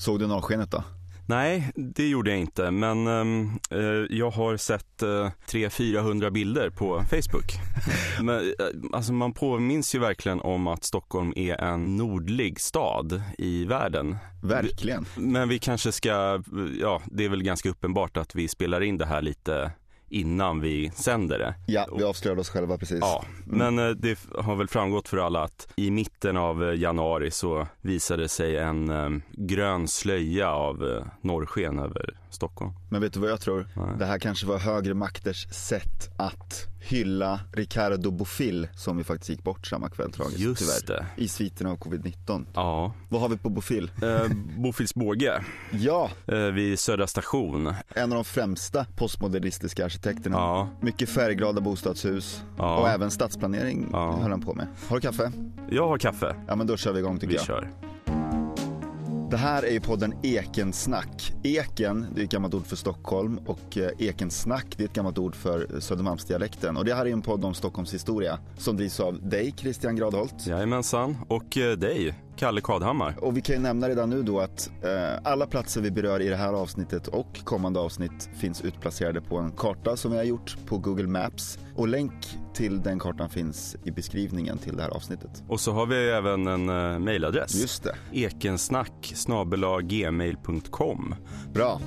Såg du norrskenet då? Nej, det gjorde jag inte, men eh, jag har sett eh, 300-400 bilder på Facebook. men, eh, alltså man påminns ju verkligen om att Stockholm är en nordlig stad i världen. Verkligen. Men vi kanske ska, ja, det är väl ganska uppenbart att vi spelar in det här lite innan vi sänder det. Ja, vi avslöjade oss själva precis. Ja, men eh, det har väl framgått för alla att i mitten av eh, januari så visade sig en eh, grön slöja av norrsken över Stockholm. Men vet du vad jag tror? Nej. Det här kanske var högre makters sätt att hylla Ricardo Bofill som ju faktiskt gick bort samma kväll tragiskt Just tyvärr. det. I sviterna av covid-19. Ja, Vad har vi på Bofill? eh, Bofils båge Ja, eh, vid Södra station. en av de främsta postmodernistiska arkitekterna. Ja, Mycket färgglada bostadshus Ja. och även stadsplanering Ja. höll han på med. Har du kaffe? jag har kaffe. Ja men då kör vi igång tycker Vi jag. kör. Det här är ju podden Ekensnack. Eken, det är ett gammalt ord för Stockholm och eh, Ekensnack, det är ett gammalt ord för Södermalmsdialekten. Och det här är en podd om Stockholms historia som drivs av dig, Christian Gradholt. Jajamensan. Och eh, dig, Kalle Kadhammar. Och vi kan ju nämna redan nu då att eh, alla platser vi berör i det här avsnittet och kommande avsnitt finns utplacerade på en karta som vi har gjort på Google Maps. Och länk till den kartan finns i beskrivningen till det här avsnittet. Och så har vi även en uh, mejladress. Just det, Ekensnack gmail.com. bra.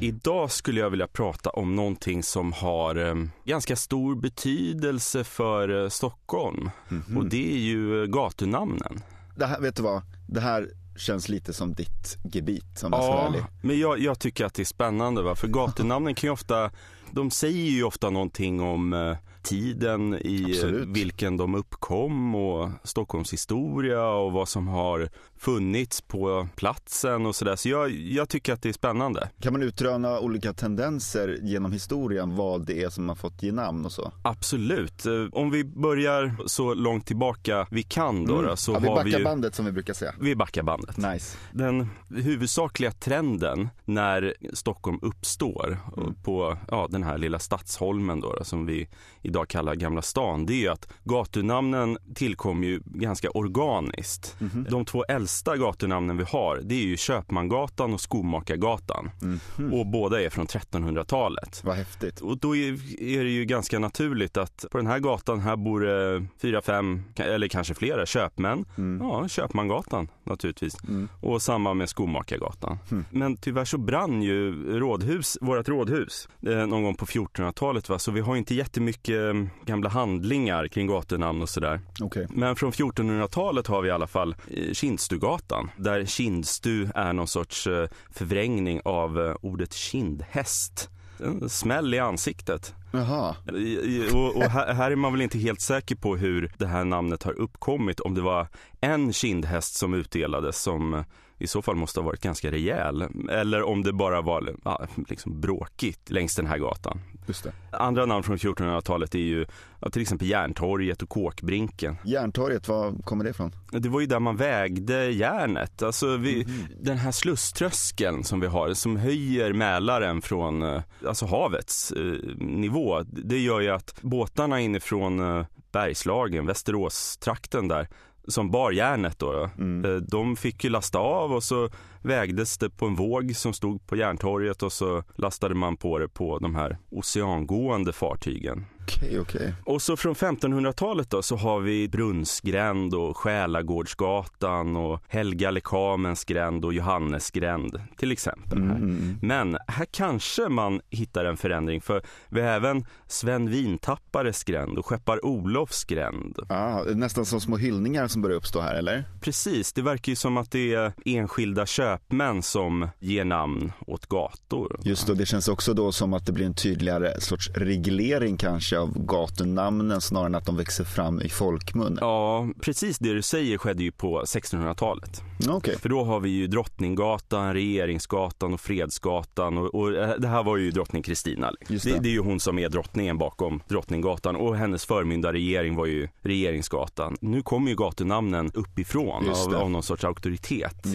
Idag skulle jag vilja prata om någonting som har eh, ganska stor betydelse för eh, Stockholm. Mhm. Och det är ju gatunamnen. Det här, vet du vad? Det här känns lite som ditt gebit om jag ska vara ärlig. men jag, jag tycker att det är spännande. Va? För gatunamnen kan ju ofta, de säger ju ofta någonting om eh, tiden i Absolut. vilken de uppkom och Stockholms historia och vad som har funnits på platsen och sådär. Så jag, jag tycker att det är spännande. Kan man utröna olika tendenser genom historien vad det är som har fått ge namn och så? Absolut. Eh, Om vi börjar så långt tillbaka vi kan då, då så Mm. ja, vi har vi backar ju... bandet som vi brukar säga. Vi backar bandet. Nice. Den huvudsakliga trenden när Stockholm uppstår Mm. på ja, den här lilla Stadsholmen då, då, som vi idag kallar Gamla stan, det är ju att gatunamnen tillkom ju ganska organiskt. Mhm. De två äldsta gatunamnen vi har, det är ju Köpmangatan och Skomakargatan. Mhm. Och båda är från 1300-talet. Vad häftigt. Och då är, det ju ganska naturligt att på den här gatan här bor det fyra, fem eller kanske flera köpmän. Mm. Ja, Köpmangatan naturligtvis. Mm. Och samma med Skomakargatan. Mm. Men tyvärr så brann ju rådhus, vårt rådhus eh, någon gång på 1400-talet. Va? Så vi har inte jättemycket eh, gamla handlingar kring gatunamn och sådär. Okej. Men från 1400-talet har vi i alla fall eh, Kindstugatan. Där kindstu är någon sorts eh, förvrängning av eh, ordet kindhäst. En smäll i ansiktet. Jaha. Och, och här, här är man väl inte helt säker på hur det här namnet har uppkommit. Om det var en kindhäst som utdelades som i så fall måste ha varit ganska rejäl. Eller om det bara var ja, liksom bråkigt längs den här gatan. Andra namn från 1400-talet är ju ja, till exempel Järntorget och Kåkbrinken. Järntorget, var kommer det ifrån? Det var ju där man vägde järnet. Alltså vi, Den här slusströskeln som vi har som höjer Mälaren från eh, alltså havets eh, nivå. Det gör ju att båtarna inifrån eh, Bergslagen, Västeråstrakten där som bar järnet då, då Mm. eh, de fick ju lasta av och så vägdes det på en våg som stod på Järntorget och så lastade man på det på de här oceangående fartygen. Okej, okej. Och så från 1500-talet då så har vi Brunnsgränd och Själagårdsgatan och Helga Lekamens gränd och Johannesgränd till exempel. Mm. Men här kanske man hittar en förändring för vi har även Sven Vintappares gränd och Skeppar Olofs gränd. Ah, nästan som små hyllningar som börjar uppstå här, eller? Precis, det verkar ju som att det är enskilda köpmän som ger namn åt gator. Just då, det känns också då som att det blir en tydligare sorts reglering kanske av gatunamnen snarare än att de växer fram i folkmun. Ja, precis det du säger skedde ju på 1600-talet. Okej. För då har vi ju Drottninggatan, Regeringsgatan och Fredsgatan och, och eh, det här var ju drottning Kristina. Det, det. det är ju hon som är drottningen bakom Drottninggatan och hennes förmyndarregering var ju Regeringsgatan. Nu kommer ju gatunamnen uppifrån av, av någon sorts auktoritet.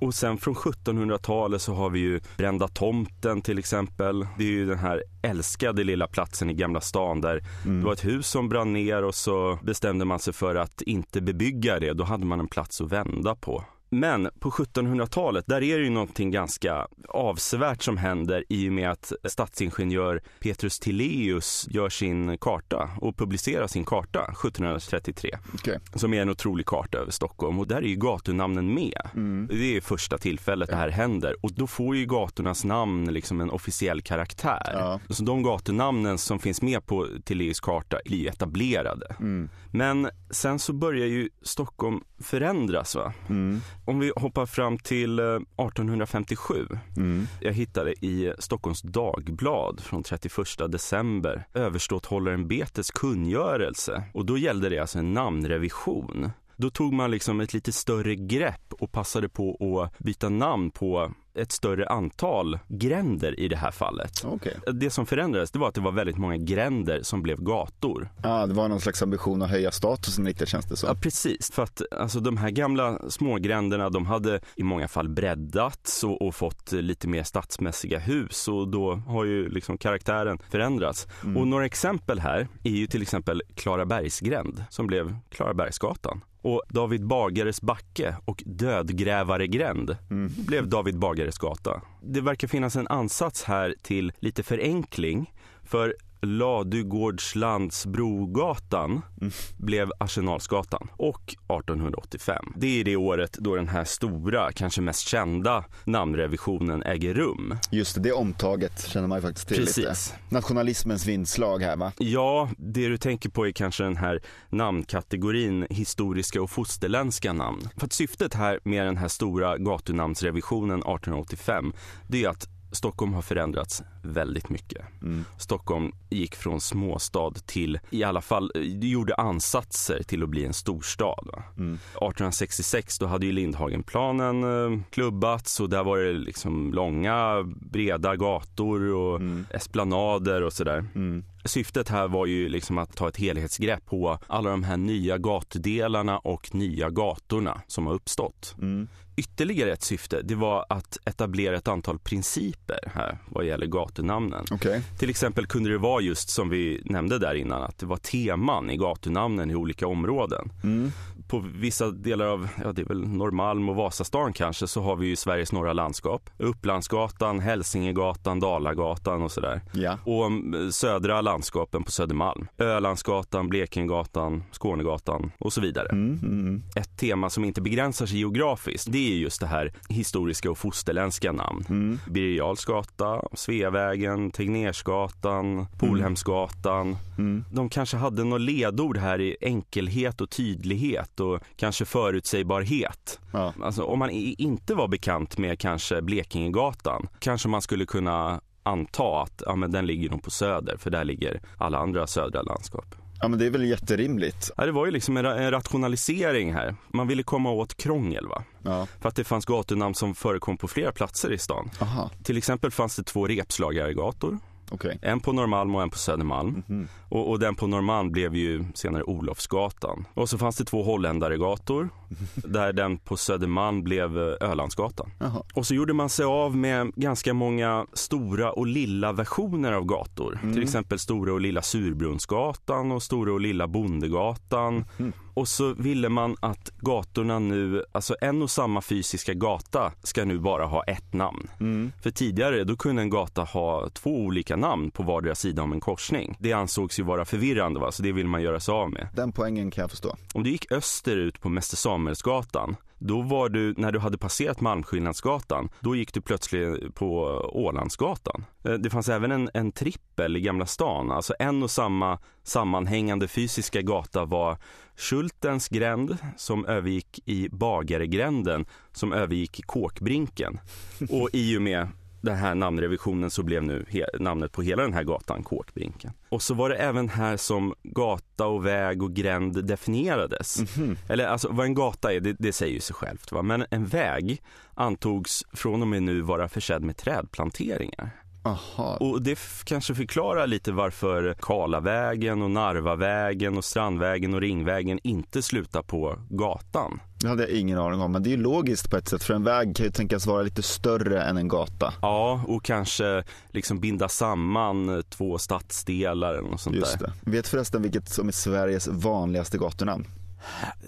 Och sen från 1700-talet så har vi ju Brända tomten till exempel. Det är ju den här älskade lilla platsen i Gamla stan där Mm. det var ett hus som brann ner och så bestämde man sig för att inte bebygga det. Då hade man en plats att vända på. Men på 1700-talet, där är det ju någonting ganska avsevärt som händer i och med att stadsingenjör Petrus Tilleus gör sin karta och publicerar sin karta 1733. Okay. Som är en otrolig karta över Stockholm och där är ju gatunamnen med. Mm. Det är första tillfället det här händer och då får ju gatornas namn liksom en officiell karaktär. Ja. Så de gatunamnen som finns med på Tilleus karta blir etablerade. Mm. Men sen så börjar ju Stockholm förändras. Va? Mm. Om vi hoppar fram till 1857. Eh, mm. Jag hittade i Stockholms Dagblad från 31 december överståthållaren Betes kungörelse. Och då gällde det alltså en namnrevision. Då tog man liksom ett lite större grepp och passade på att byta namn på ett större antal gränder i det här fallet. Okay. Det som förändrades det var att det var väldigt många gränder som blev gator. Ja, det var någon slags ambition att höja statusen lite känns det så. Ja, precis. För att alltså, de här gamla smågränderna de hade i många fall breddats och, och fått lite mer stadsmässiga hus och då har ju liksom karaktären förändrats. Mm. Och några exempel här är ju till exempel Klarabergsgränd som blev Klarabergsgatan och David Bagares backe och Dödgrävaregränd mm. blev David Bagares gata. Det verkar finnas en ansats här till lite förenkling för Ladugårdslandsbrogatan mm. blev Arsenalsgatan och 1885. Det är det året då den här stora, kanske mest kända namnrevisionen äger rum. Just det, det omtaget känner man ju faktiskt till Precis. lite. Nationalismens vindslag här va? Ja, det du tänker på är kanske den här namnkategorin historiska och fosterländska namn. För att syftet här med den här stora gatunamnsrevisionen 1885 det är att Stockholm har förändrats väldigt mycket. Mm. Stockholm gick från småstad till, i alla fall, det gjorde ansatser till att bli en storstad. Mm. 1866 då hade ju Lindhagenplanen eh, klubbats och där var det liksom långa, breda gator och mm. esplanader och sådär. Mm. Syftet här var ju liksom att ta ett helhetsgrepp på alla de här nya gatudelarna och nya gatorna som har uppstått. Mm. Ytterligare ett syfte det var att etablera ett antal principer här vad gäller gatunamnen. Okay. Till exempel kunde det vara just som vi nämnde där innan att det var teman i gatunamnen i olika områden. Mm på vissa delar av, ja det är väl Norrmalm och Vasastan kanske, så har vi ju Sveriges norra landskap. Upplandsgatan, Hälsingegatan, Dalagatan och sådär. Ja. Och mm, södra landskapen på Södermalm. Ölandsgatan, Blekingegatan, Skånegatan och så vidare. Mm, mm, mm. Ett tema som inte begränsar sig geografiskt, det är just det här historiska och fosterländska namn. Mm. Birger gata, Sveavägen, Tegnérsgatan, Polhemsgatan. Mm. De kanske hade något ledord här i enkelhet och tydlighet och kanske förutsägbarhet. Ja. Alltså, om man inte var bekant med kanske Blekingegatan kanske man skulle kunna anta att ja, men den ligger nog på söder för där ligger alla andra södra landskap. Ja men det är väl jätterimligt. Ja, det var ju liksom en, en rationalisering här. Man ville komma åt krångel va. Ja. För att det fanns gatunamn som förekom på flera platser i stan. Aha. Till exempel fanns det två repslagaregator Okay. En på Norrmalm och en på Södermalm. Mm och, och, den på Norrmalm blev ju senare Olofsgatan. Och så fanns det två holländaregator. där den på Södermalm blev eh, Ölandsgatan. Aha. Och så gjorde man sig av med ganska många stora och lilla versioner av gator. Mm. Till exempel Stora och lilla Surbrunnsgatan och Stora och lilla Bondegatan. Mm. Och så ville man att gatorna nu, alltså en och samma fysiska gata ska nu bara ha ett namn. Mm. För tidigare då kunde en gata ha två olika namn på vardera sida om en korsning. Det ansågs ju vara förvirrande va, så det vill man göra sig av med. Den poängen kan jag förstå. Om du gick österut på Mäster Samuelsgatan då var du, när du hade passerat Malmskillnadsgatan, då gick du plötsligt på Ålandsgatan. Eh, det fanns även en, en trippel i Gamla stan, alltså en och samma sammanhängande fysiska gata var Schultens gränd som övergick i Bagaregränden som övergick i Kåkbrinken. Och i och med den här namnrevisionen så blev nu namnet på hela den här gatan Kåkbrinken. Och så var det även här som gata och väg och gränd definierades. Mm -hmm. Eller alltså vad en gata är, det, det säger ju sig självt. Va? Men en väg antogs från och med nu vara försedd med trädplanteringar. Aha. Och det kanske förklarar lite varför Karlavägen och Narvavägen och Strandvägen och Ringvägen inte slutar på gatan. Det hade jag ingen aning om, men det är ju logiskt på ett sätt för en väg kan ju tänkas vara lite större än en gata. Ja, och kanske liksom binda samman två stadsdelar eller något sånt Just där. Det. Vet förresten vilket som är Sveriges vanligaste gatunamn?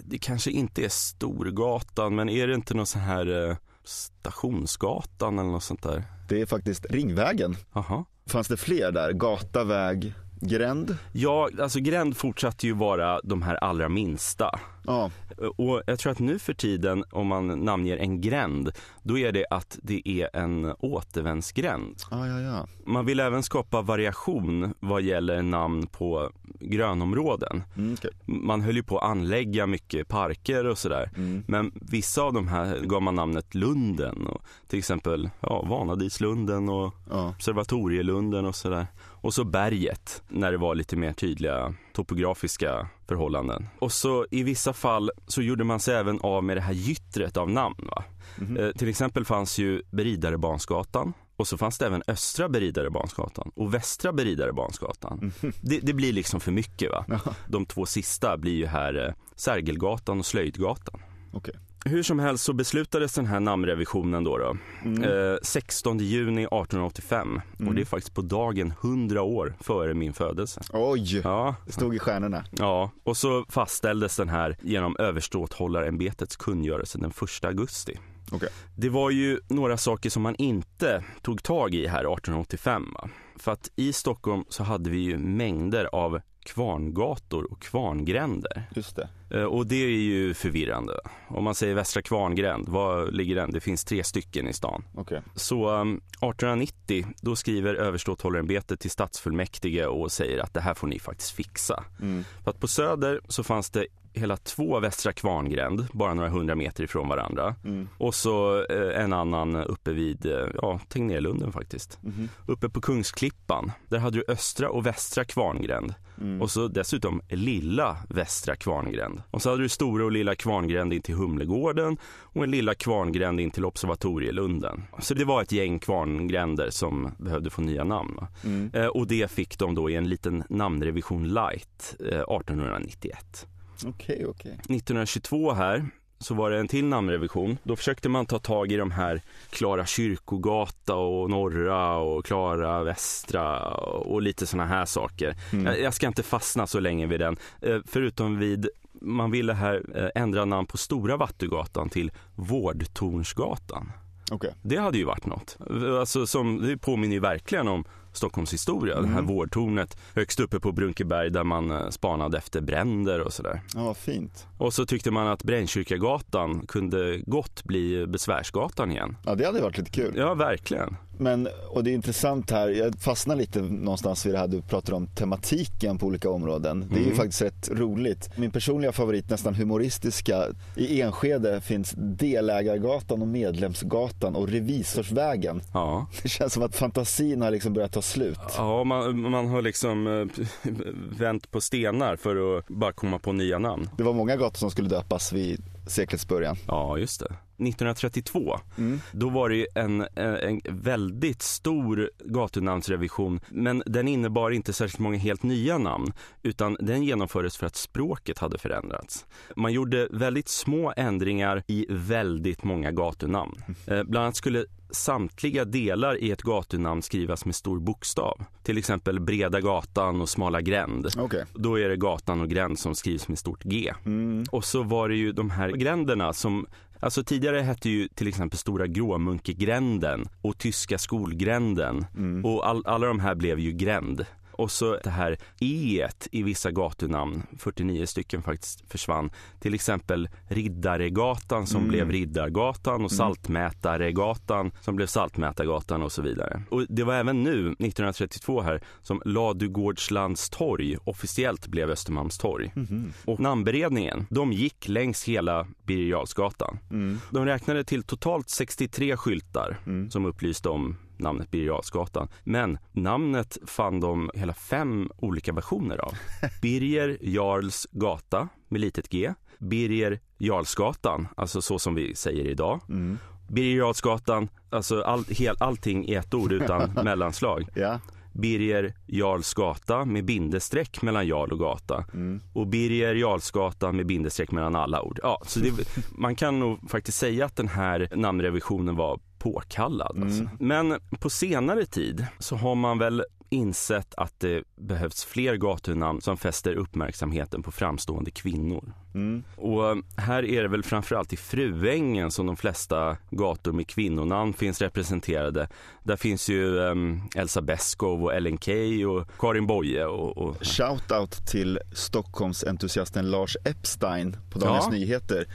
Det kanske inte är Storgatan, men är det inte någon sån här eh, Stationsgatan eller något sånt där? Det är faktiskt Ringvägen. Aha. Fanns det fler där? Gata, väg, gränd? Ja, alltså gränd fortsatte ju vara de här allra minsta. Ja, Och jag tror att nu för tiden om man namnger en gränd, då är det att det är en återvändsgränd. ja, ja. ja. Man vill även skapa variation vad gäller namn på grönområden. Mm, okej. Man höll ju på att anlägga mycket parker och sådär. Mm. Men vissa av de här gav man namnet Lunden. Och till exempel ja, Vanadislunden och Ja. Observatorielunden och sådär. Och så berget när det var lite mer tydliga topografiska förhållanden. Och så i vissa fall så gjorde man sig även av med det här gyttret av namn. Va? Mhm. Eh, till exempel fanns ju Beridarebansgatan och så fanns det även Östra Beridarebansgatan och Västra Beridarebansgatan. Det, det blir liksom för mycket va. Ja, De två sista blir ju här eh, Sergelgatan och Slöjdgatan. okej. Hur som helst så beslutades den här namnrevisionen då. då. Mm. Eh, 16 juni 1885 och det är faktiskt på dagen 100 år före min födelse. Oj, Ja, det stod i stjärnorna. ja, och så fastställdes den här genom överståthållarämbetets kungörelse den 1 augusti. Okej. Det var ju några saker som man inte tog tag i här 1885. Va? För att i Stockholm så hade vi ju mängder av kvarngator och kvarngränder. Just det. Eh, Och det är ju förvirrande. Om man säger Västra Kvarngränd, var ligger den? Det finns tre stycken i stan. Okej. Så um, 1890, då skriver överståthållarämbetet till stadsfullmäktige och säger att det här får ni faktiskt fixa. Mm. För att på Söder så fanns det hela två Västra Kvarngränd, bara några hundra meter ifrån varandra. Mm. Och så eh, en annan uppe vid, eh, ja, Tegnérlunden faktiskt. Mhm. Uppe på Kungsklippan, där hade du Östra och Västra Kvarngränd. Mm. Och så dessutom Lilla Västra Kvarngränd. Och så hade du Stora och Lilla Kvarngränd in till Humlegården och en Lilla Kvarngränd in till Observatorielunden. Så det var ett gäng kvarngränder som behövde få nya namn. Mm. Eh, och det fick de då i en liten namnrevision light eh, 1891. Okej, okej. 1922 här så var det en till namnrevision. Då försökte man ta tag i de här Klara kyrkogata och Norra och Klara Västra och lite såna här saker. Mm. Jag, ska inte fastna så länge vid den. Eh, förutom vid, man ville här eh, ändra namn på Stora Vattugatan till Vårdtornsgatan. Okej. Det hade ju varit något. Alltså som, det påminner ju verkligen om Stockholms historia. Det här Mm. vårdtornet högst uppe på Brunkeberg där man eh, spanade efter bränder och sådär. Ja, fint. Och så tyckte man att Brännkyrkagatan kunde gott bli Besvärsgatan igen. Ja, det hade varit lite kul. Ja, verkligen. Men, och det är intressant här, jag fastnar lite någonstans vid det här du pratar om tematiken på olika områden. Det är ju Mm. faktiskt rätt roligt. Min personliga favorit, nästan humoristiska, i Enskede finns Delägargatan och Medlemsgatan och Revisorsvägen. Ja, Det känns som att fantasin har liksom börjat ta slut. ja man, man har liksom eh, vänt på stenar för att bara komma på nya namn. Det var många gator som skulle döpas vid seklets början. Ja, just det. 1932, Mm. då var det ju en, en, en väldigt stor gatunamnsrevision, men den innebar inte särskilt många helt nya namn, utan den genomfördes för att språket hade förändrats. Man gjorde väldigt små ändringar i väldigt många gatunamn. Eh, bland annat skulle samtliga delar i ett gatunamn skrivas med stor bokstav. Till exempel Breda gatan och Smala gränd. Okej. Då är det gatan och gränd som skrivs med stort G. Mm. Och så var det ju de här gränderna som Alltså tidigare hette ju till exempel Stora Gråmunkegränden och Tyska skolgränden Mm. och all, alla de här blev ju gränd. Och så det här e i vissa gatunamn, 49 stycken faktiskt försvann. Till exempel Riddaregatan som Mm. blev Riddargatan och Mm. Saltmätarregatan som blev Saltmätargatan och så vidare. Och det var även nu, 1932 här, som Ladugårdslands torg officiellt blev Östermalmstorg. Mhm. Och namnberedningen, de gick längs hela Birger Jarlsgatan. Mm. De räknade till totalt 63 skyltar Mm. som upplyste om namnet Birger Jarlsgatan. Men namnet fann de hela fem olika versioner av. Birger Jarls gata med litet g. Birger Jarlsgatan, alltså så som vi säger idag. Mm. Birger Jarlsgatan, alltså all, hel, allting i ett ord utan mellanslag. Ja. Birger Jarls gata med bindestreck mellan Jarl och gata. Mm. Och Birger Jarlsgata med bindestreck mellan alla ord. Ja, så det, man kan nog faktiskt säga att den här namnrevisionen var påkallad. Alltså. Mm. Men på senare tid så har man väl insett att det behövs fler gatunamn som fäster uppmärksamheten på framstående kvinnor. Mm. Och här är det väl framförallt i Fruängen som de flesta gator med kvinnonamn finns representerade. Där finns ju um, Elsa Beskow och Ellen Key och Karin Boye. Och, och... Shoutout till Stockholmsentusiasten Lars Epstein på Dagens ja. Nyheter.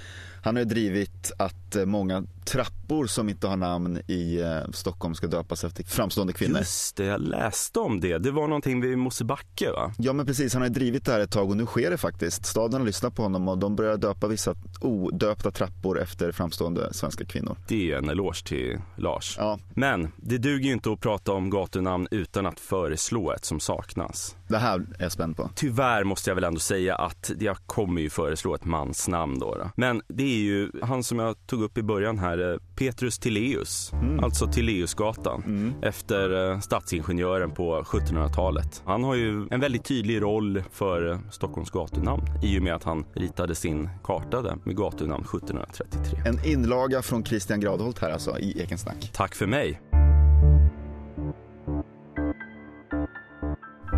Han har drivit att eh, många trappor som inte har namn i eh, Stockholm ska döpas efter framstående kvinnor. Just det, jag läste om det. Det var någonting vid Mosebacke va? Ja men precis, han har drivit det här ett tag och nu sker det faktiskt. Staden har lyssnat på honom och de börjar döpa vissa odöpta trappor efter framstående svenska kvinnor. Det är en eloge till Lars. Ja. Men det duger ju inte att prata om gatunamn utan att föreslå ett som saknas. Det här är jag spänd på. Tyvärr måste jag väl ändå säga att jag kommer ju föreslå ett mansnamn då. då. Men det är ju han som jag tog upp i början här, eh, Petrus Tilleus, mm. alltså Tilleusgatan, mm. efter eh, stadsingenjören på 1700-talet. Han har ju en väldigt tydlig roll för eh, Stockholms gatunamn i och med att han ritade sin karta där med gatunamn 1733. En inlaga från Christian Gradholt här alltså i Ekensnack. Tack för mig.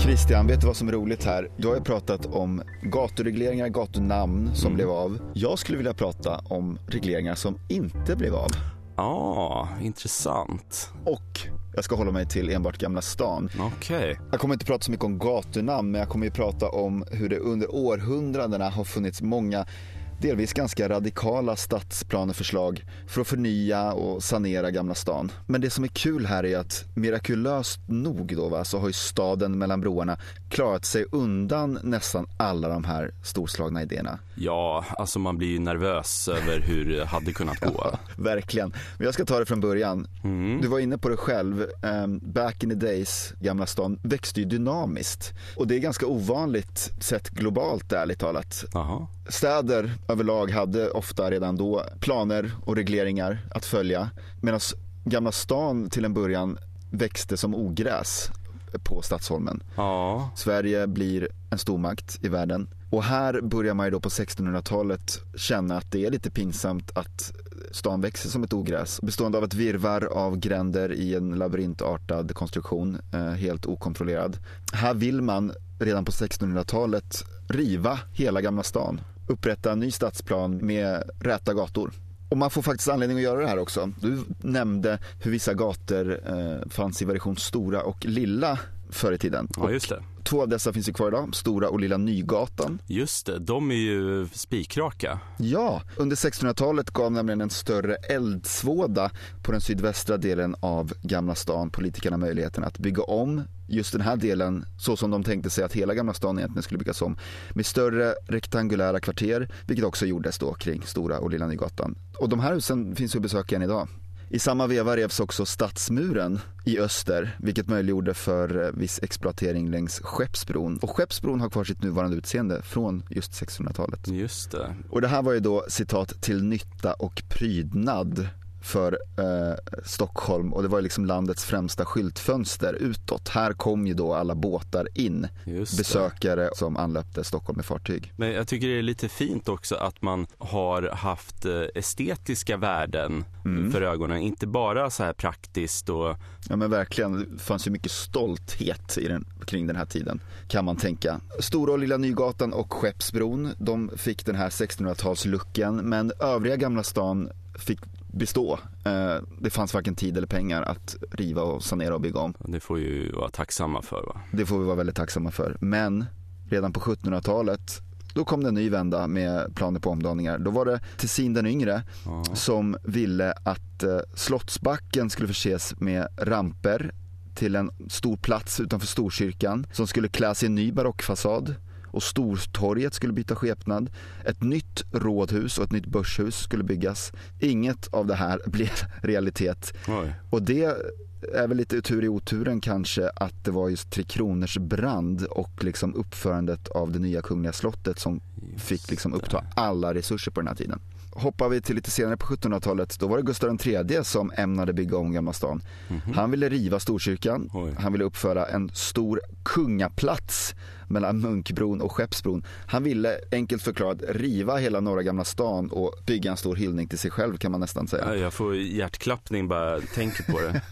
Christian, vet du vad som är roligt här? Du har ju pratat om gaturegleringar, gatunamn som mm. blev av. Jag skulle vilja prata om regleringar som inte blev av. Ja, ah, intressant. Och jag ska hålla mig till enbart Gamla stan. Okej. Okay. Jag kommer inte prata så mycket om gatunamn, men jag kommer ju prata om hur det under århundradena har funnits många delvis ganska radikala stadsplaneförslag för att förnya och sanera Gamla stan. Men det som är kul här är att mirakulöst nog då va, så har ju staden mellan broarna klarat sig undan nästan alla de här storslagna idéerna. Ja, alltså man blir ju nervös över hur det hade kunnat gå. ja, verkligen. Men jag ska ta det från början. Mm. Du var inne på det själv. Um, back in the days, Gamla stan växte ju dynamiskt. Och det är ganska ovanligt sett globalt ärligt talat. Aha. Städer överlag hade ofta redan då planer och regleringar att följa. Medan Gamla stan till en början växte som ogräs på Stadsholmen. Ja. Sverige blir en stormakt i världen. Och här börjar man ju då på 1600-talet känna att det är lite pinsamt att stan växer som ett ogräs. Bestående av ett virvar av gränder i en labyrintartad konstruktion, eh, helt okontrollerad. Här vill man redan på 1600-talet riva hela Gamla stan upprätta en ny stadsplan med räta gator. Och man får faktiskt anledning att göra det här också. Du nämnde hur vissa gator eh, fanns i version stora och lilla förr i tiden. Ja, just det. Två av dessa finns ju kvar idag, Stora och Lilla Nygatan. Just det, de är ju spikraka. Ja, under 1600-talet gav nämligen en större eldsvåda på den sydvästra delen av Gamla stan politikerna möjligheten att bygga om just den här delen så som de tänkte sig att hela Gamla stan egentligen skulle byggas om. Med större rektangulära kvarter, vilket också gjordes då kring Stora och Lilla Nygatan. Och de här husen finns ju att besöka än idag. I samma veva revs också Stadsmuren i öster, vilket möjliggjorde för eh, viss exploatering längs Skeppsbron. Och Skeppsbron har kvar sitt nuvarande utseende från just 1600-talet. Just det. Och det här var ju då citat till nytta och prydnad för eh, Stockholm och det var liksom landets främsta skyltfönster utåt. Här kom ju då alla båtar in, besökare som anlöpte Stockholm med fartyg. Men jag tycker det är lite fint också att man har haft eh, estetiska värden mm. för ögonen, inte bara så här praktiskt och... Ja men verkligen, det fanns ju mycket stolthet i den, kring den här tiden kan man tänka. Stora och Lilla Nygatan och Skeppsbron, de fick den här 1600-talslucken men övriga Gamla stan fick bestå. Eh, det fanns varken tid eller pengar att riva och sanera och bygga om. Det får vi ju vara tacksamma för va? Det får vi vara väldigt tacksamma för. Men redan på 1700-talet då kom det en ny vända med planer på omdaningar. Då var det Tessin den yngre ja. som ville att eh, Slottsbacken skulle förses med ramper till en stor plats utanför Storkyrkan som skulle kläs i en ny barockfasad och Stortorget skulle byta skepnad. Ett nytt rådhus och ett nytt börshus skulle byggas. Inget av det här blev realitet. Oj. Och det är väl lite tur i oturen kanske att det var just Tre Kronors brand och liksom uppförandet av det nya kungliga slottet som just fick liksom uppta alla resurser på den här tiden hoppar vi till lite senare på 1700-talet. Då var det Gustav III som ämnade bygga om Gamla stan. Mm -hmm. Han ville riva Storkyrkan. Oj. Han ville uppföra en stor kungaplats mellan Munkbron och Skeppsbron. Han ville enkelt förklarat riva hela norra Gamla stan och bygga en stor hyllning till sig själv kan man nästan säga. jag får hjärtklappning bara tänker på det.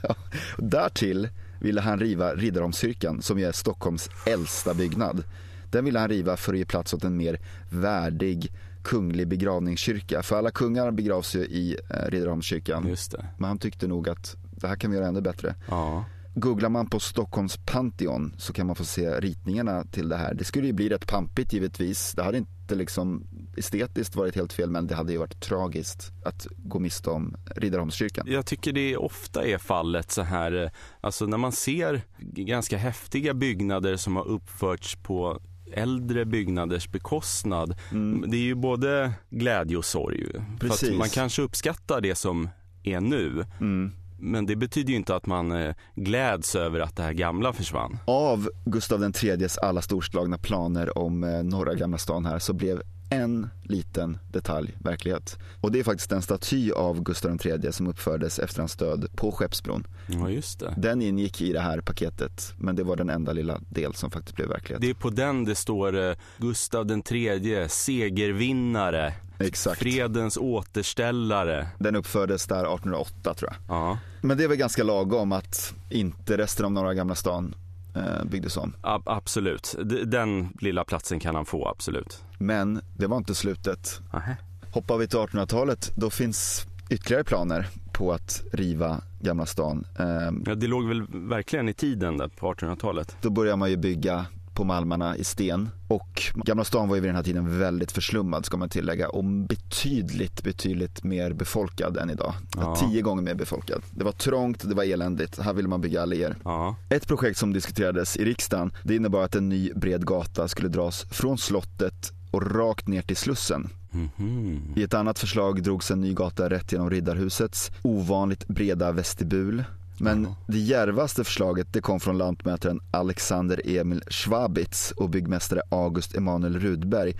Därtill ville han riva Riddarholmskyrkan som är Stockholms äldsta byggnad. Den ville han riva för att ge plats åt en mer värdig kunglig begravningskyrka. För alla kungar begravs ju i eh, Riddarholmskyrkan. Just det. Men han tyckte nog att det här kan vi göra ännu bättre. Ja. Googlar man på Stockholms Pantheon så kan man få se ritningarna till det här. Det skulle ju bli rätt pampigt givetvis. Det hade inte liksom estetiskt varit helt fel men det hade ju varit tragiskt att gå miste om Riddarholmskyrkan. Jag tycker det ofta är fallet så här, eh, alltså när man ser ganska häftiga byggnader som har uppförts på äldre byggnaders bekostnad. Mm. Det är ju både glädje och sorg. Precis. man kanske uppskattar det som är nu. Mm. Men det betyder ju inte att man eh, gläds över att det här gamla försvann. Av Gustav IIIs alla storslagna planer om eh, norra Gamla stan här så blev en liten detalj verklighet. Och det är faktiskt en staty av Gustav III som uppfördes efter hans död på Skeppsbron. Ja, just det. Den ingick i det här paketet men det var den enda lilla del som faktiskt blev verklighet. Det är på den det står eh, Gustav tredje, segervinnare, Exakt. fredens återställare. Den uppfördes där 1808 tror jag. Ja, Men det är väl ganska lagom att inte resten av norra Gamla stan eh, byggdes om. ab- absolut. Den lilla platsen kan han få, absolut. Men det var inte slutet. Nähä. Hoppar vi till 1800-talet då finns ytterligare planer på att riva Gamla stan. Eh, Ja, det låg väl verkligen i tiden där på 1800-talet. Då börjar man ju bygga på Malmarna i sten och Gamla stan var ju vid den här tiden väldigt förslummad ska man tillägga och betydligt, betydligt mer befolkad än idag. Ja. Tio gånger mer befolkad. Det var trångt, det var eländigt, här ville man bygga alléer. Ja, Ett projekt som diskuterades i riksdagen det innebar att en ny bred gata skulle dras från slottet och rakt ner till Slussen. Mhm. I ett annat förslag drogs en ny gata rätt genom Riddarhusets ovanligt breda vestibul. Men det djärvaste förslaget det kom från lantmätaren Alexander Emil Schwabitz och byggmästare August Emanuel Rudberg.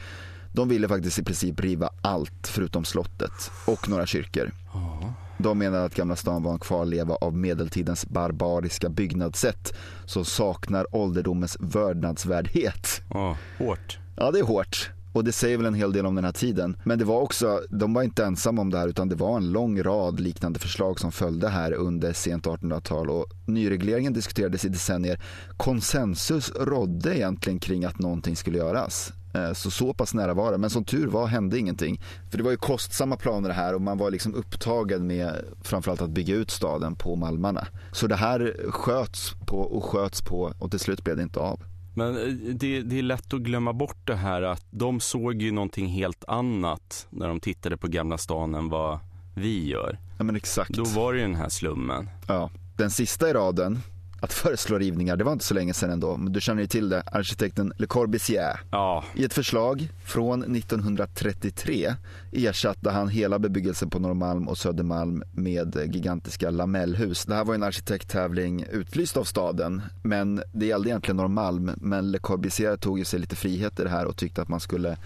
De ville faktiskt i princip riva allt förutom slottet och några kyrkor. De menade att Gamla stan var en kvarleva av medeltidens barbariska byggnadssätt som saknar ålderdomens vördnadsvärdhet. ja, hårt. Ja, det är hårt. Och det säger väl en hel del om den här tiden. Men det var också, de var inte ensamma om det här utan det var en lång rad liknande förslag som följde här under sent 1800-tal och nyregleringen diskuterades i decennier. Konsensus rådde egentligen kring att någonting skulle göras. Eh, så så pass nära var det, men som tur var hände ingenting. För det var ju kostsamma planer det här och man var liksom upptagen med framförallt att bygga ut staden på Malmarna. Så det här sköts på och sköts på och till slut blev det inte av. Men eh, det, det är lätt att glömma bort det här att de såg ju någonting helt annat när de tittade på Gamla stan än vad vi gör. Ja men exakt. Då var det ju den här slummen. Ja. Den sista i raden att föreslå rivningar, det var inte så länge sedan ändå, men du känner ju till det, arkitekten Le Corbusier. Ja, I ett förslag från 1933 ersatte han hela bebyggelsen på Norrmalm och Södermalm med gigantiska lamellhus. Det här var en arkitekttävling utlyst av staden, men det gällde egentligen Norrmalm. Men Le Corbusier tog ju sig lite friheter här och tyckte att man skulle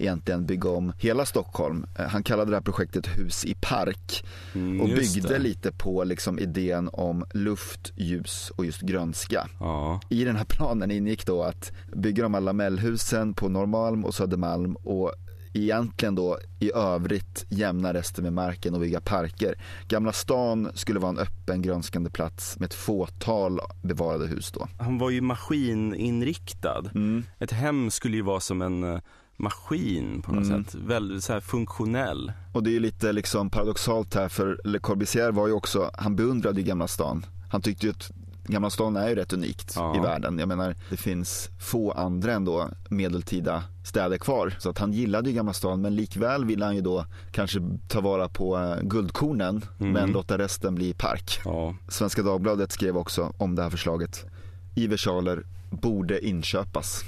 egentligen bygga om hela Stockholm. Eh, Han kallade det här projektet Hus i park mm, och byggde lite på liksom idén om luft, ljus och just grönska. Ja, I den här planen ingick då att bygga de här lamellhusen på Norrmalm och Södermalm och egentligen då i övrigt jämna resten med marken och bygga parker. Gamla stan skulle vara en öppen grönskande plats med ett fåtal bevarade hus då. han var ju maskininriktad. Mm. Ett hem skulle ju vara som en eh, maskin på något Mm. sätt. Väldigt så här funktionell. Och det är ju lite liksom paradoxalt här för Le Corbusier var ju också, han beundrade ju Gamla stan. Han tyckte ju att Gamla stan är ju rätt unikt Ja. i världen. Jag menar det finns få andra ändå medeltida städer kvar. Så att han gillade ju Gamla stan men likväl ville han ju då kanske ta vara på eh, guldkornen Mm. men låta resten bli park. Ja, Svenska Dagbladet skrev också om det här förslaget. I versaler borde inköpas.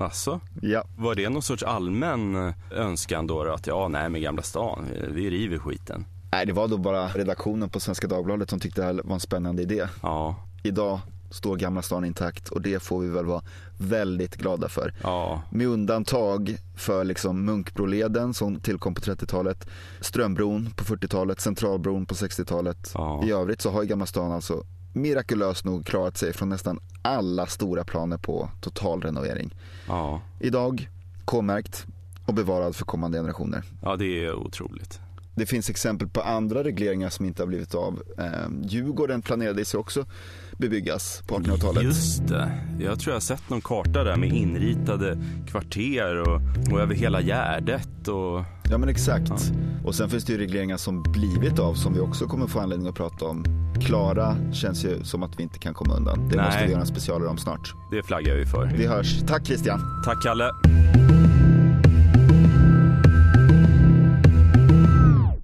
Alltså. Ja, Var det någon sorts allmän eh, önskan då, då att ja, nej med Gamla stan, vi- vi river skiten. nej det var då bara redaktionen på Svenska Dagbladet som tyckte det här var en spännande idé. Ja, Idag står Gamla stan intakt och det får vi väl vara väldigt glada för. ja, Med undantag för liksom Munkbroleden som tillkom på 30-talet, Strömbron på 40-talet, Centralbron på 60-talet. Ja. I övrigt så har Gamla stan alltså mirakulöst nog klarat sig från nästan alla stora planer på totalrenovering. ja. Idag K-märkt och bevarad för kommande generationer. Ja, det är otroligt. Det finns exempel på andra regleringar som inte har blivit av. Eh, Djurgården planerade sig också bebyggas på 1800-talet. Just det. Jag tror jag har sett någon karta där med inritade kvarter och, och över hela Gärdet. Och... Ja men exakt. Ja. Och sen finns det ju regleringar som blivit av som vi också kommer få anledning att prata om. Klara känns ju som att vi inte kan komma undan. Det Nej. måste vi göra en specialare om snart. Det flaggar vi för. Vi hörs. Tack Christian. Tack Kalle.